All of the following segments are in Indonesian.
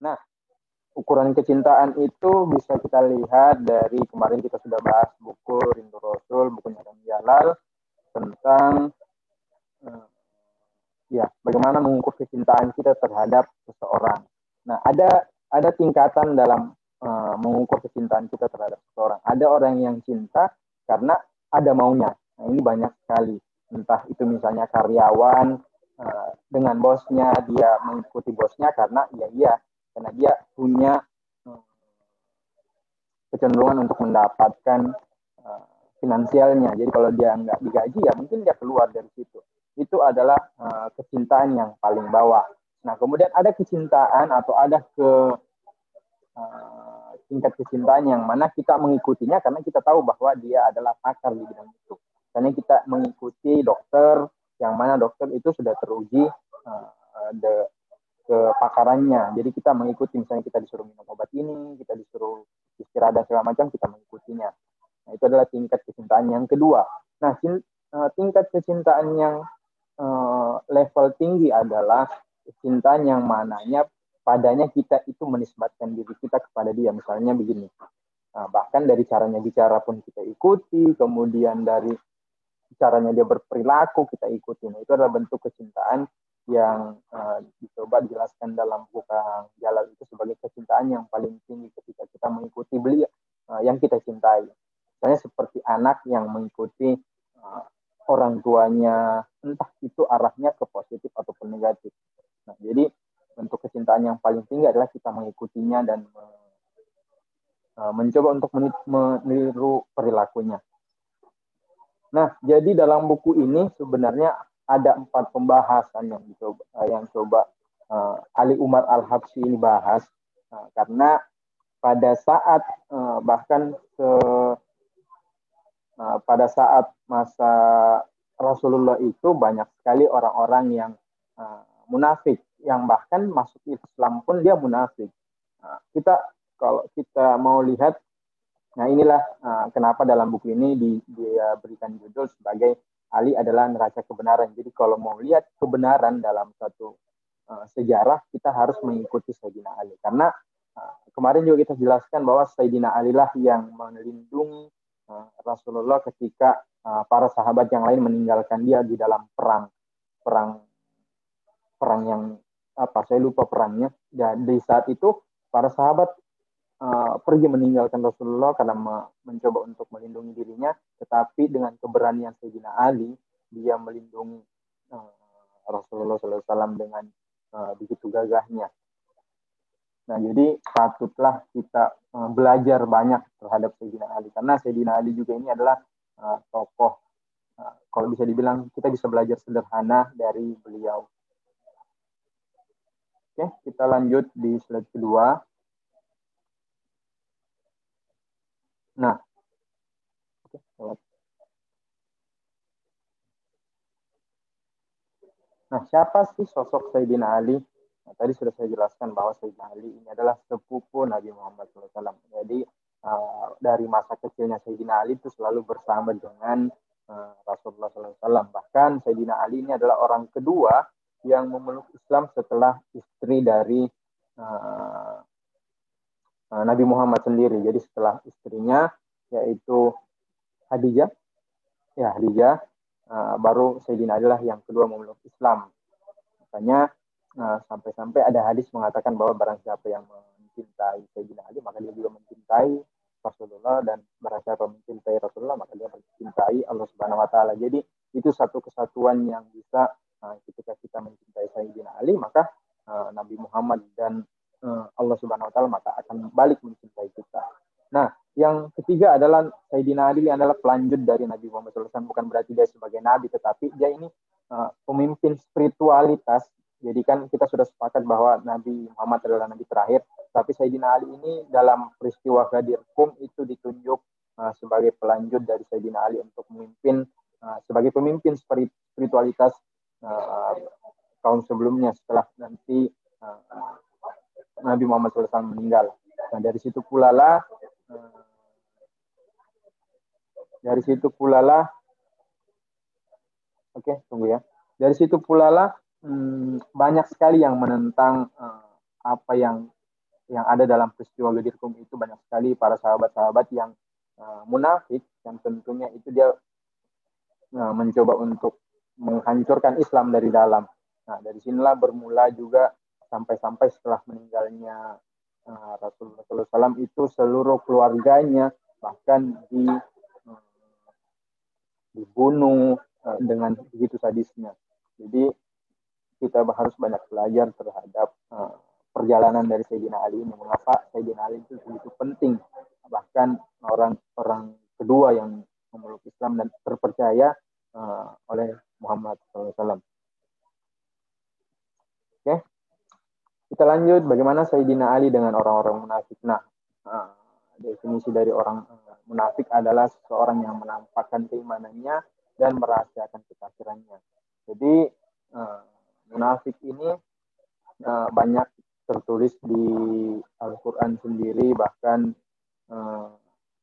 Nah, ukuran kecintaan itu bisa kita lihat dari kemarin kita sudah bahas buku Rindu Rasul, bukunya Adam Jalal tentang uh, ya bagaimana mengukur kecintaan kita terhadap seseorang. Nah, ada ada tingkatan dalam uh, mengukur kecintaan kita terhadap seseorang. Ada orang yang cinta karena ada maunya. Nah, ini banyak sekali. Entah itu misalnya karyawan uh, dengan bosnya dia mengikuti bosnya karena ya iya karena dia punya uh, kecenderungan untuk mendapatkan uh, finansialnya. Jadi kalau dia nggak digaji ya mungkin dia keluar dari situ. Itu adalah uh, kecintaan yang paling bawah. Nah kemudian ada kecintaan atau ada ke uh, tingkat kecintaan yang mana kita mengikutinya karena kita tahu bahwa dia adalah pakar di bidang itu. Karena kita mengikuti dokter yang mana dokter itu sudah teruji uh, the, kepakarannya. Jadi kita mengikuti misalnya kita disuruh minum obat ini, kita disuruh istirahat dan segala macam kita mengikutinya. Nah, itu adalah tingkat kecintaan yang kedua. Nah, uh, tingkat kecintaan yang uh, level tinggi adalah kecintaan yang mananya padanya kita itu menisbatkan diri kita kepada dia. Misalnya begini, nah, bahkan dari caranya bicara pun kita ikuti, kemudian dari caranya dia berperilaku kita ikuti. Nah, itu adalah bentuk kecintaan yang uh, dicoba dijelaskan dalam buku Jalan itu sebagai kecintaan yang paling tinggi ketika kita mengikuti beliau uh, yang kita cintai. Misalnya seperti anak yang mengikuti uh, orang tuanya, entah itu arahnya ke positif ataupun negatif. Nah, jadi bentuk kecintaan yang paling tinggi adalah kita mengikutinya dan uh, mencoba untuk meniru perilakunya. Nah, jadi dalam buku ini sebenarnya ada empat pembahasan yang coba uh, yang coba uh, Ali Umar Al Habsyi ini bahas uh, karena pada saat uh, bahkan ke uh, pada saat masa Rasulullah itu banyak sekali orang-orang yang uh, munafik yang bahkan masuk Islam pun dia munafik. Nah, kita kalau kita mau lihat, nah inilah uh, kenapa dalam buku ini di, dia berikan judul sebagai Ali adalah neraca kebenaran. Jadi kalau mau lihat kebenaran dalam satu uh, sejarah, kita harus mengikuti Sayyidina Ali. Karena uh, kemarin juga kita jelaskan bahwa Sayyidina Ali lah yang melindungi uh, Rasulullah ketika uh, para sahabat yang lain meninggalkan dia di dalam perang perang perang yang apa saya lupa perangnya dan di saat itu para sahabat uh, pergi meninggalkan Rasulullah karena mencoba untuk melindungi dirinya tetapi dengan keberanian Sayyidina Ali dia melindungi uh, Rasulullah SAW dengan uh, begitu gagahnya nah jadi patutlah kita uh, belajar banyak terhadap Sayyidina Ali karena Sayyidina Ali juga ini adalah uh, tokoh uh, kalau bisa dibilang kita bisa belajar sederhana dari beliau Oke, kita lanjut di slide kedua. Nah, Nah, siapa sih sosok Sayyidina Ali? Nah, tadi sudah saya jelaskan bahwa Sayyidina Ali ini adalah sepupu Nabi Muhammad SAW. Jadi, uh, dari masa kecilnya Sayyidina Ali itu selalu bersama dengan uh, Rasulullah SAW. Bahkan Sayyidina Ali ini adalah orang kedua yang memeluk Islam setelah istri dari uh, Nabi Muhammad sendiri. Jadi setelah istrinya yaitu Hadijah, ya Hadijah, uh, baru Sayyidina adalah yang kedua memeluk Islam. Makanya sampai-sampai ada hadis mengatakan bahwa barang siapa yang mencintai Sayyidina Ali maka dia juga mencintai Rasulullah dan barang siapa mencintai Rasulullah maka dia mencintai Allah Subhanahu wa taala. Jadi itu satu kesatuan yang bisa uh, ketika kita mencintai Sayyidina Ali maka Nabi Muhammad dan Allah Subhanahu wa taala maka akan balik mencintai yang ketiga adalah Sayyidina Ali adalah pelanjut dari Nabi Muhammad SAW. Bukan berarti dia sebagai nabi, tetapi dia ini uh, pemimpin spiritualitas. Jadi kan kita sudah sepakat bahwa Nabi Muhammad adalah nabi terakhir. Tapi Sayyidina Ali ini dalam peristiwa Ghadir Kum itu ditunjuk uh, sebagai pelanjut dari Sayyidina Ali untuk memimpin uh, sebagai pemimpin spiritualitas uh, tahun sebelumnya setelah nanti uh, Nabi Muhammad SAW meninggal. Nah dari situ pula lah dari situ pula lah. Oke okay, tunggu ya. Dari situ pula lah hmm, banyak sekali yang menentang uh, apa yang yang ada dalam peristiwa Gedirkum itu. Banyak sekali para sahabat-sahabat yang uh, munafik yang tentunya itu dia uh, mencoba untuk menghancurkan Islam dari dalam. Nah, dari sinilah bermula juga sampai-sampai setelah meninggalnya uh, Rasulullah SAW itu seluruh keluarganya bahkan di dibunuh uh, dengan begitu sadisnya. Jadi kita harus banyak belajar terhadap uh, perjalanan dari Sayyidina Ali ini. Mengapa Sayyidina Ali itu begitu penting. Bahkan orang-orang kedua yang memeluk Islam dan terpercaya uh, oleh Muhammad SAW. Oke, kita lanjut. Bagaimana Sayyidina Ali dengan orang-orang munafik? Nah, definisi dari orang munafik adalah seorang yang menampakkan keimanannya dan merahasiakan kekafirannya. Jadi uh, munafik ini uh, banyak tertulis di Al-Quran sendiri bahkan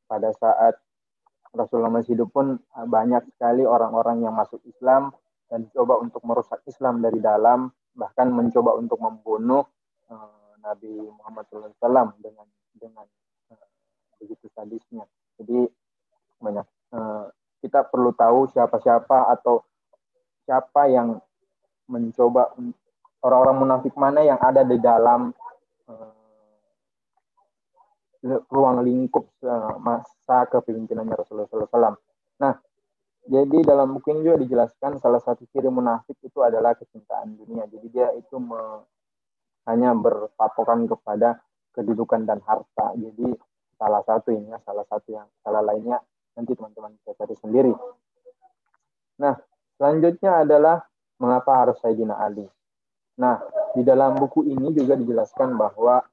pada saat Rasulullah masih hidup pun banyak sekali orang-orang yang masuk Islam dan coba untuk merusak Islam dari dalam bahkan mencoba untuk membunuh uh, Nabi Muhammad SAW dengan dengan begitu sadisnya. Jadi banyak uh, kita perlu tahu siapa-siapa atau siapa yang mencoba orang-orang munafik mana yang ada di dalam uh, ruang lingkup uh, masa kepemimpinannya Rasulullah SAW. Nah, jadi dalam buku ini juga dijelaskan salah satu ciri munafik itu adalah kecintaan dunia. Jadi dia itu hanya berpatokan kepada kedudukan dan harta. Jadi salah satu ini ya, salah satu yang salah lainnya nanti teman-teman bisa cari sendiri. Nah, selanjutnya adalah mengapa harus Sayyidina Ali. Nah, di dalam buku ini juga dijelaskan bahwa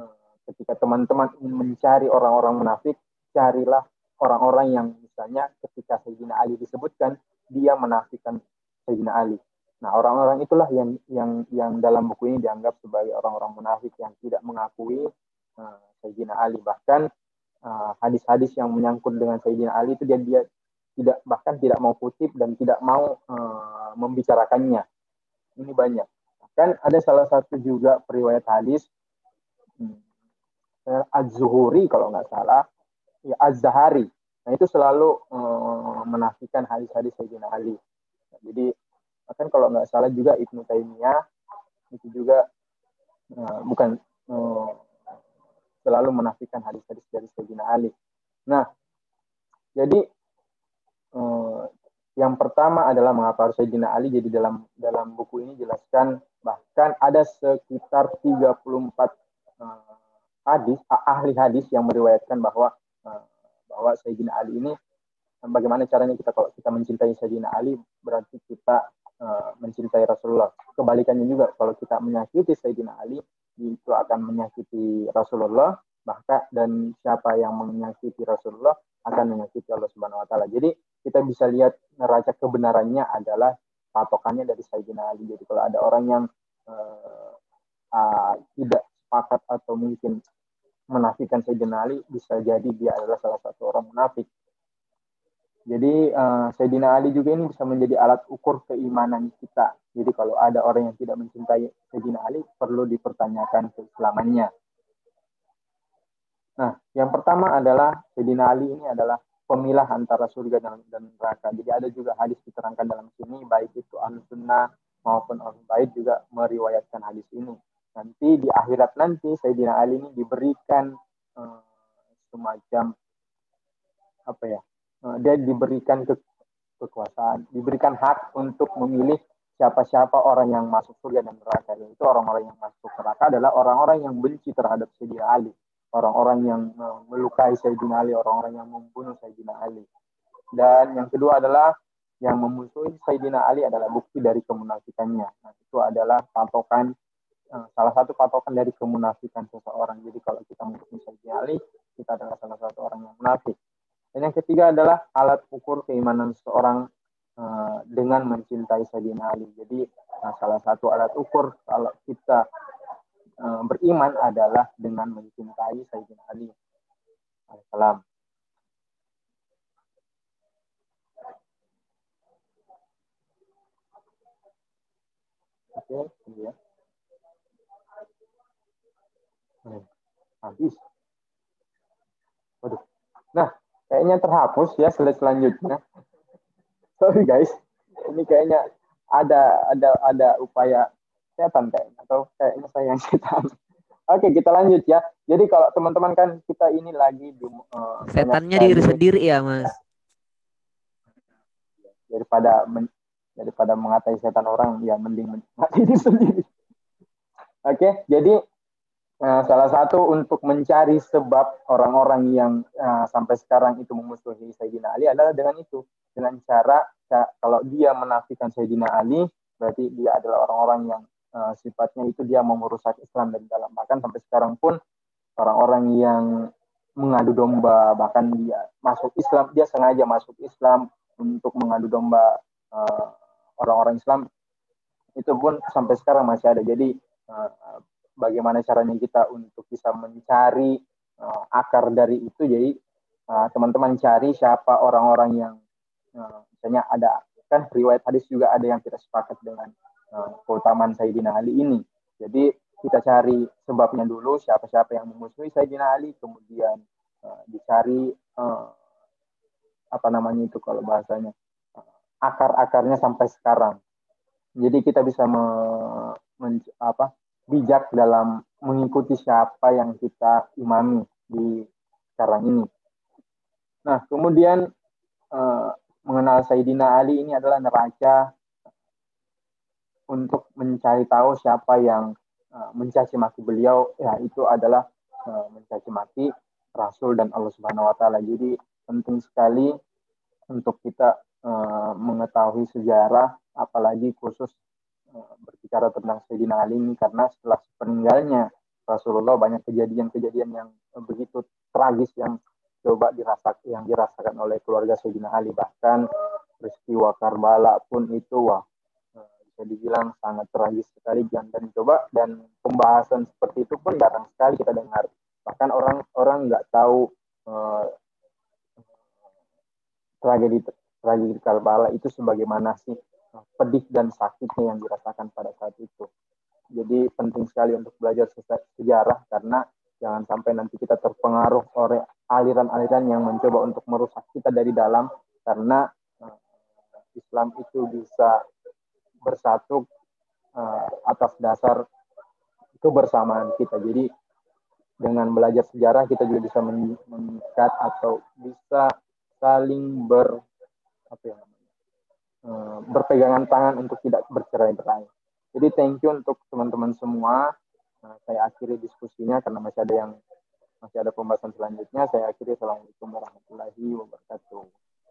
eh, ketika teman-teman ingin mencari orang-orang munafik, carilah orang-orang yang misalnya ketika Sayyidina Ali disebutkan, dia menafikan Sayyidina Ali. Nah, orang-orang itulah yang yang yang dalam buku ini dianggap sebagai orang-orang munafik yang tidak mengakui uh, Sayyidina Ali. Bahkan eh, hadis-hadis uh, yang menyangkut dengan Sayyidina Ali itu dia dia tidak bahkan tidak mau kutip dan tidak mau uh, membicarakannya. Ini banyak. Kan ada salah satu juga periwayat hadis hmm, Az-Zuhuri kalau nggak salah, ya Az-Zahari. Nah itu selalu uh, menafikan hadis-hadis Sayyidina Ali. Nah, jadi kan kalau nggak salah juga Ibnu Taimiyah itu juga uh, bukan selalu menafikan hadis-hadis dari Sayyidina Ali. Nah, jadi Eh, yang pertama adalah mengapa harus Sayyidina Ali. Jadi dalam dalam buku ini jelaskan bahkan ada sekitar 34 uh, eh, hadis ahli hadis yang meriwayatkan bahwa uh, bahwa Sayyidina Ali ini bagaimana caranya kita kalau kita mencintai Sayyidina Ali berarti kita uh, mencintai Rasulullah. Kebalikannya juga kalau kita menyakiti Sayyidina Ali itu akan menyakiti Rasulullah bahkan dan siapa yang menyakiti Rasulullah akan menyakiti Allah Subhanahu wa taala. Jadi kita bisa lihat neraca kebenarannya adalah patokannya dari Sayyidina Ali. Jadi kalau ada orang yang uh, uh, tidak sepakat atau mungkin menafikan Sayyidina Ali, bisa jadi dia adalah salah satu orang munafik. Jadi uh, Sayyidina Ali juga ini bisa menjadi alat ukur keimanan kita. Jadi kalau ada orang yang tidak mencintai Sayyidina Ali, perlu dipertanyakan keislamannya. Nah, yang pertama adalah Sayyidina Ali ini adalah pemilah antara surga dan, dan neraka. Jadi ada juga hadis diterangkan dalam sini, baik itu ahlu sunnah maupun ahlu bait juga meriwayatkan hadis ini. Nanti di akhirat nanti Sayyidina Ali ini diberikan uh, semacam apa ya? Uh, dia diberikan ke, kekuasaan, diberikan hak untuk memilih siapa-siapa orang yang masuk surga dan neraka. Itu orang-orang yang masuk neraka adalah orang-orang yang benci terhadap Sayyidina Ali orang-orang yang uh, melukai Sayyidina Ali, orang-orang yang membunuh Sayyidina Ali. Dan yang kedua adalah yang memusuhi Sayyidina Ali adalah bukti dari kemunafikannya. Nah, itu adalah patokan uh, salah satu patokan dari kemunafikan seseorang. Jadi kalau kita memusuhi Sayyidina Ali, kita adalah salah satu orang yang munafik. Dan yang ketiga adalah alat ukur keimanan seseorang uh, dengan mencintai Sayyidina Ali. Jadi nah, salah satu alat ukur kalau kita Eh, beriman adalah dengan mencintai Sayyidina Ali alaihissalam. Oke, ya. Hmm, habis. Kayaknya terhapus ya slide selanjutnya. Sorry guys, ini kayaknya ada ada ada upaya setan kayaknya atau kayaknya saya yang setan. Oke, kita lanjut ya. Jadi kalau teman-teman kan kita ini lagi di uh, setannya diri sendiri ya, Mas. Daripada men, daripada mengatai setan orang, ya mending mati diri sendiri. Oke, jadi uh, salah satu untuk mencari sebab orang-orang yang uh, sampai sekarang itu memusuhi Sayyidina Ali adalah dengan itu, dengan cara kalau dia menafikan Sayyidina Ali, berarti dia adalah orang-orang yang uh, sifatnya itu dia mau merusak Islam dari dalam. Bahkan sampai sekarang pun orang-orang yang mengadu domba, bahkan dia masuk Islam, dia sengaja masuk Islam untuk mengadu domba orang orang-orang Islam itu pun sampai sekarang masih ada. Jadi uh, bagaimana caranya kita untuk bisa mencari uh, akar dari itu. Jadi teman-teman uh, cari siapa orang-orang yang uh, misalnya ada kan riwayat hadis juga ada yang tidak sepakat dengan uh, keutamaan Sayyidina Ali ini. Jadi kita cari sebabnya dulu siapa-siapa yang memusuhi Sayyidina Ali, kemudian uh, dicari uh, apa namanya itu kalau bahasanya uh, akar-akarnya sampai sekarang. Jadi kita bisa me, men, apa, bijak dalam mengikuti siapa yang kita imami di sekarang ini. Nah, kemudian uh, mengenal Sayyidina Ali ini adalah neraca untuk mencari tahu siapa yang uh, mencaci maki beliau ya itu adalah uh, mencaci maki Rasul dan Allah Subhanahu wa taala. Jadi penting sekali untuk kita uh, mengetahui sejarah apalagi khusus uh, berbicara tentang Sayyidina Ali ini karena setelah peninggalnya Rasulullah banyak kejadian-kejadian yang begitu tragis yang coba dirasak yang dirasakan oleh keluarga Sayyidina Ali. Bahkan peristiwa Karbala pun itu wah bisa dibilang sangat tragis sekali. Dan dan coba dan pembahasan seperti itu pun jarang sekali kita dengar. Bahkan orang orang nggak tahu uh, tragedi tragedi Karbala itu sebagaimana sih pedih dan sakitnya yang dirasakan pada saat itu jadi penting sekali untuk belajar sejarah karena jangan sampai nanti kita terpengaruh oleh aliran-aliran yang mencoba untuk merusak kita dari dalam karena uh, Islam itu bisa bersatu uh, atas dasar kebersamaan kita. Jadi dengan belajar sejarah kita juga bisa mengikat atau bisa saling ber apa ya uh, berpegangan tangan untuk tidak bercerai-berai. Jadi thank you untuk teman-teman semua. Uh, saya akhiri diskusinya karena masih ada yang masih ada pembahasan selanjutnya. Saya akhiri. Assalamualaikum warahmatullahi wabarakatuh.